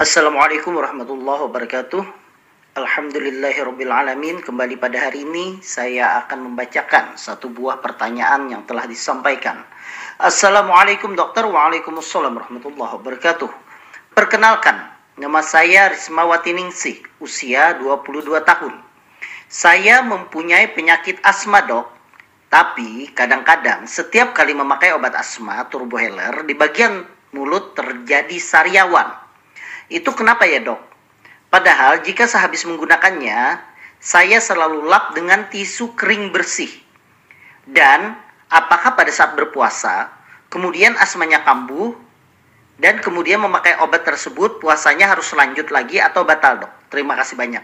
Assalamualaikum warahmatullahi wabarakatuh. Alhamdulillahirrabbilalamin. Kembali pada hari ini saya akan membacakan satu buah pertanyaan yang telah disampaikan. Assalamualaikum dokter. Waalaikumsalam warahmatullahi wabarakatuh. Perkenalkan, nama saya Rismawati Ningsih, usia 22 tahun. Saya mempunyai penyakit asma dok, tapi kadang-kadang setiap kali memakai obat asma turboheller di bagian mulut terjadi sariawan. Itu kenapa ya dok? Padahal jika sehabis menggunakannya, saya selalu lap dengan tisu kering bersih. Dan apakah pada saat berpuasa, kemudian asmanya kambuh, dan kemudian memakai obat tersebut, puasanya harus lanjut lagi atau batal dok? Terima kasih banyak.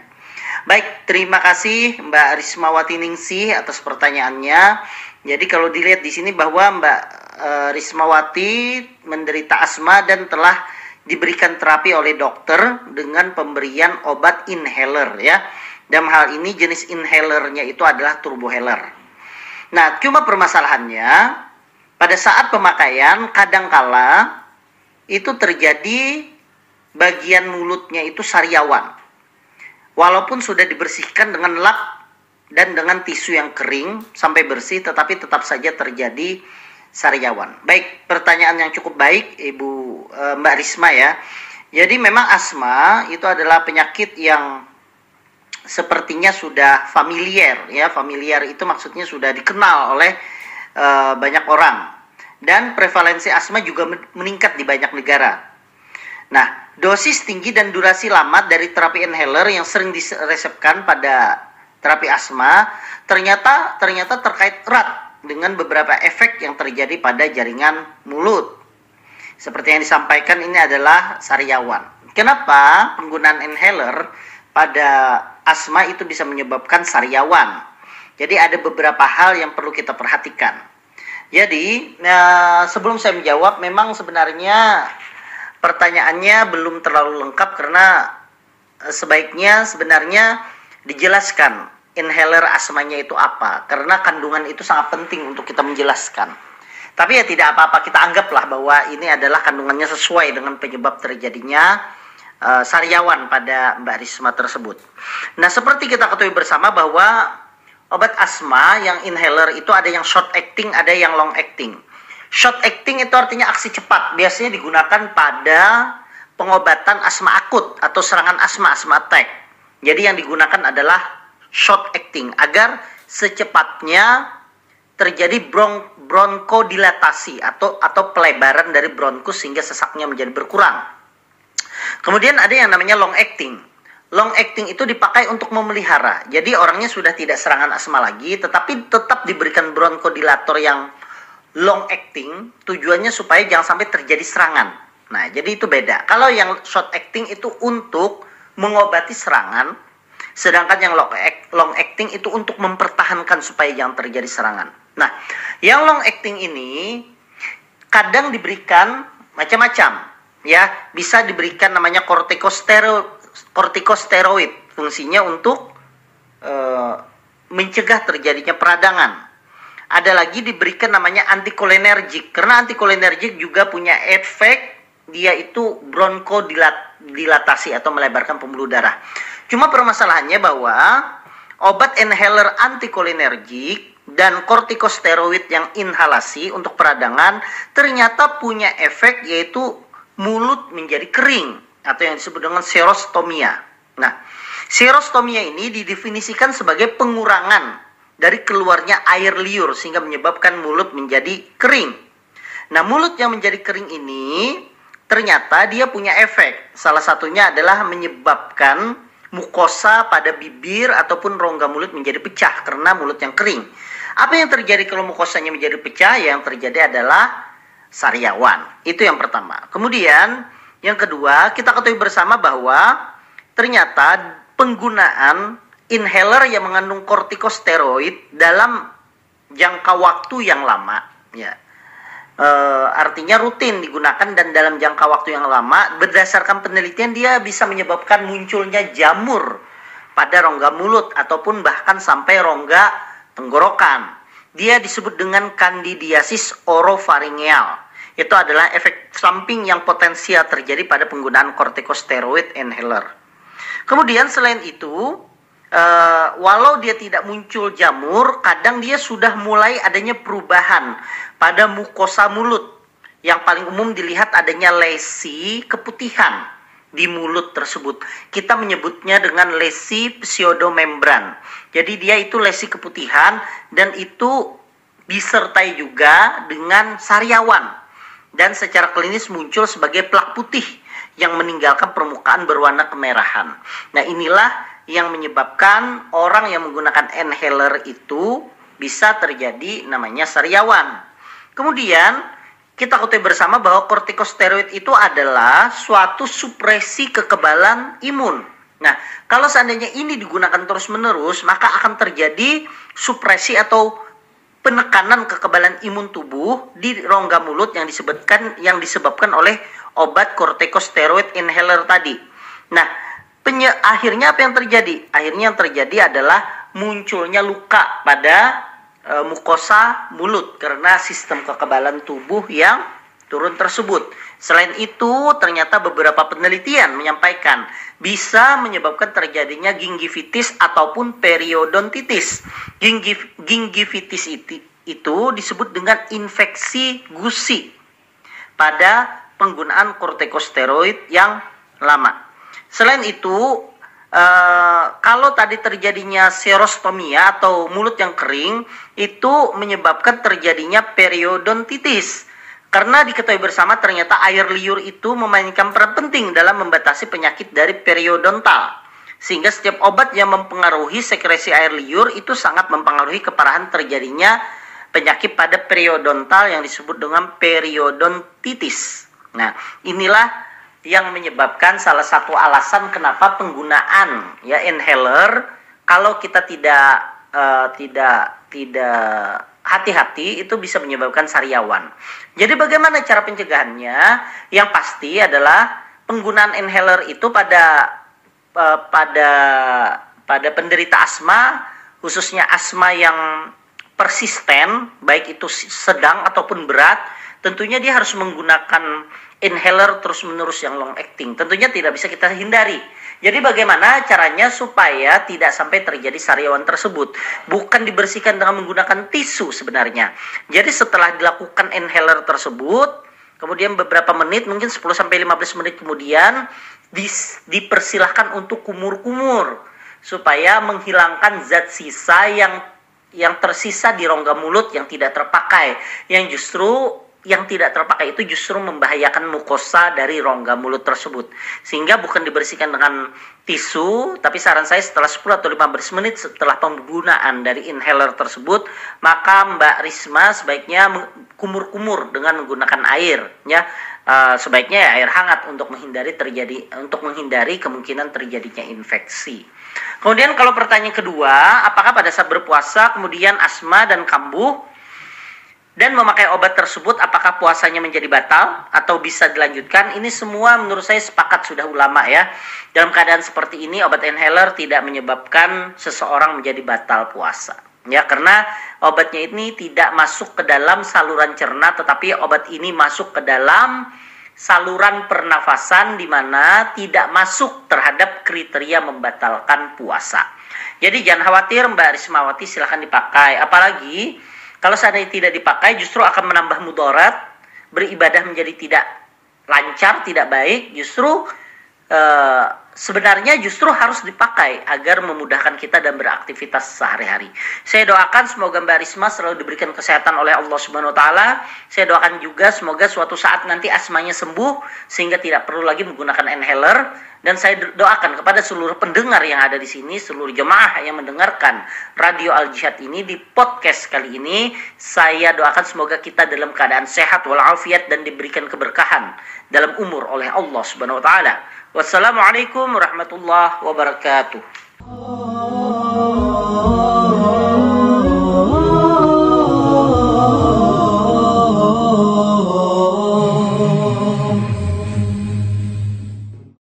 Baik, terima kasih Mbak Rismawati Ningsih atas pertanyaannya. Jadi kalau dilihat di sini bahwa Mbak uh, Rismawati menderita asma dan telah diberikan terapi oleh dokter dengan pemberian obat inhaler ya. Dalam hal ini jenis inhalernya itu adalah turboheller. Nah, cuma permasalahannya pada saat pemakaian kadangkala itu terjadi bagian mulutnya itu sariawan. Walaupun sudah dibersihkan dengan lap dan dengan tisu yang kering sampai bersih tetapi tetap saja terjadi Sariawan. Baik, pertanyaan yang cukup baik Ibu e, Mbak Risma ya. Jadi memang asma itu adalah penyakit yang sepertinya sudah familiar ya. Familiar itu maksudnya sudah dikenal oleh e, banyak orang. Dan prevalensi asma juga meningkat di banyak negara. Nah, dosis tinggi dan durasi lama dari terapi inhaler yang sering diresepkan pada terapi asma ternyata ternyata terkait erat dengan beberapa efek yang terjadi pada jaringan mulut. Seperti yang disampaikan ini adalah sariawan. Kenapa penggunaan inhaler pada asma itu bisa menyebabkan sariawan? Jadi ada beberapa hal yang perlu kita perhatikan. Jadi eh, sebelum saya menjawab, memang sebenarnya pertanyaannya belum terlalu lengkap karena eh, sebaiknya sebenarnya dijelaskan inhaler asmanya itu apa? Karena kandungan itu sangat penting untuk kita menjelaskan. Tapi ya tidak apa-apa kita anggaplah bahwa ini adalah kandungannya sesuai dengan penyebab terjadinya uh, sariawan pada Mbak Risma tersebut. Nah seperti kita ketahui bersama bahwa obat asma yang inhaler itu ada yang short acting ada yang long acting. Short acting itu artinya aksi cepat. Biasanya digunakan pada pengobatan asma akut atau serangan asma asma attack. Jadi yang digunakan adalah short acting agar secepatnya terjadi bron bronkodilatasi atau atau pelebaran dari bronkus sehingga sesaknya menjadi berkurang. Kemudian ada yang namanya long acting. Long acting itu dipakai untuk memelihara. Jadi orangnya sudah tidak serangan asma lagi, tetapi tetap diberikan bronkodilator yang long acting. Tujuannya supaya jangan sampai terjadi serangan. Nah, jadi itu beda. Kalau yang short acting itu untuk mengobati serangan, Sedangkan yang long, acting itu untuk mempertahankan supaya jangan terjadi serangan. Nah, yang long acting ini kadang diberikan macam-macam. Ya, bisa diberikan namanya kortikosteroid, kortikosteroid fungsinya untuk uh, mencegah terjadinya peradangan. Ada lagi diberikan namanya antikolinergik karena antikolinergik juga punya efek dia itu bronkodilatasi atau melebarkan pembuluh darah. Cuma permasalahannya bahwa obat inhaler antikolinergik dan kortikosteroid yang inhalasi untuk peradangan ternyata punya efek yaitu mulut menjadi kering atau yang disebut dengan serostomia. Nah, serostomia ini didefinisikan sebagai pengurangan dari keluarnya air liur sehingga menyebabkan mulut menjadi kering. Nah, mulut yang menjadi kering ini ternyata dia punya efek. Salah satunya adalah menyebabkan mukosa pada bibir ataupun rongga mulut menjadi pecah karena mulut yang kering. Apa yang terjadi kalau mukosanya menjadi pecah? Yang terjadi adalah sariawan. Itu yang pertama. Kemudian yang kedua, kita ketahui bersama bahwa ternyata penggunaan inhaler yang mengandung kortikosteroid dalam jangka waktu yang lama ya e, artinya rutin digunakan dan dalam jangka waktu yang lama berdasarkan penelitian dia bisa menyebabkan munculnya jamur pada rongga mulut ataupun bahkan sampai rongga tenggorokan. Dia disebut dengan kandidiasis orofaringeal. itu adalah efek samping yang potensial terjadi pada penggunaan corticosteroid inhaler. Kemudian selain itu, uh, walau dia tidak muncul jamur, kadang dia sudah mulai adanya perubahan pada mukosa mulut. Yang paling umum dilihat adanya lesi keputihan di mulut tersebut. Kita menyebutnya dengan lesi pseudomembran. Jadi dia itu lesi keputihan dan itu disertai juga dengan sariawan dan secara klinis muncul sebagai plak putih yang meninggalkan permukaan berwarna kemerahan. Nah, inilah yang menyebabkan orang yang menggunakan inhaler itu bisa terjadi namanya sariawan. Kemudian kita ketahui bersama bahwa kortikosteroid itu adalah suatu supresi kekebalan imun. Nah, kalau seandainya ini digunakan terus-menerus, maka akan terjadi supresi atau penekanan kekebalan imun tubuh di rongga mulut yang disebutkan yang disebabkan oleh obat corticosteroid inhaler tadi. Nah, penye, akhirnya apa yang terjadi? Akhirnya yang terjadi adalah munculnya luka pada e, mukosa mulut karena sistem kekebalan tubuh yang turun tersebut. Selain itu, ternyata beberapa penelitian menyampaikan bisa menyebabkan terjadinya gingivitis ataupun periodontitis. Gingif, gingivitis itu, itu disebut dengan infeksi gusi pada penggunaan kortikosteroid yang lama. Selain itu, uh, kalau tadi terjadinya serostomia atau mulut yang kering, itu menyebabkan terjadinya periodontitis karena diketahui bersama ternyata air liur itu memainkan peran penting dalam membatasi penyakit dari periodontal. Sehingga setiap obat yang mempengaruhi sekresi air liur itu sangat mempengaruhi keparahan terjadinya penyakit pada periodontal yang disebut dengan periodontitis. Nah, inilah yang menyebabkan salah satu alasan kenapa penggunaan ya inhaler kalau kita tidak uh, tidak tidak hati-hati itu bisa menyebabkan sariawan. Jadi bagaimana cara pencegahannya? Yang pasti adalah penggunaan inhaler itu pada uh, pada pada penderita asma, khususnya asma yang persisten, baik itu sedang ataupun berat, tentunya dia harus menggunakan inhaler terus-menerus yang long acting. Tentunya tidak bisa kita hindari jadi bagaimana caranya supaya tidak sampai terjadi sariawan tersebut? Bukan dibersihkan dengan menggunakan tisu sebenarnya. Jadi setelah dilakukan inhaler tersebut, kemudian beberapa menit, mungkin 10 sampai 15 menit kemudian dis, dipersilahkan untuk kumur-kumur supaya menghilangkan zat sisa yang yang tersisa di rongga mulut yang tidak terpakai yang justru yang tidak terpakai itu justru membahayakan mukosa dari rongga mulut tersebut. Sehingga bukan dibersihkan dengan tisu, tapi saran saya setelah 10 atau 15 menit setelah penggunaan dari inhaler tersebut, maka Mbak Risma sebaiknya kumur-kumur dengan menggunakan air, ya. Uh, sebaiknya ya air hangat untuk menghindari terjadi untuk menghindari kemungkinan terjadinya infeksi. Kemudian kalau pertanyaan kedua, apakah pada saat berpuasa kemudian asma dan kambuh dan memakai obat tersebut apakah puasanya menjadi batal atau bisa dilanjutkan? Ini semua menurut saya sepakat sudah ulama ya. Dalam keadaan seperti ini obat inhaler tidak menyebabkan seseorang menjadi batal puasa. Ya karena obatnya ini tidak masuk ke dalam saluran cerna tetapi obat ini masuk ke dalam saluran pernafasan di mana tidak masuk terhadap kriteria membatalkan puasa. Jadi jangan khawatir Mbak Rismawati silahkan dipakai. Apalagi kalau seandainya tidak dipakai justru akan menambah mudarat, beribadah menjadi tidak lancar, tidak baik, justru uh, sebenarnya justru harus dipakai agar memudahkan kita dan beraktivitas sehari-hari. Saya doakan semoga Mbak Risma selalu diberikan kesehatan oleh Allah Subhanahu wa taala. Saya doakan juga semoga suatu saat nanti asmanya sembuh sehingga tidak perlu lagi menggunakan inhaler dan saya doakan kepada seluruh pendengar yang ada di sini, seluruh jemaah yang mendengarkan Radio Al Jihad ini di podcast kali ini, saya doakan semoga kita dalam keadaan sehat walafiat dan diberikan keberkahan dalam umur oleh Allah Subhanahu wa taala. Wassalamualaikum warahmatullahi wabarakatuh.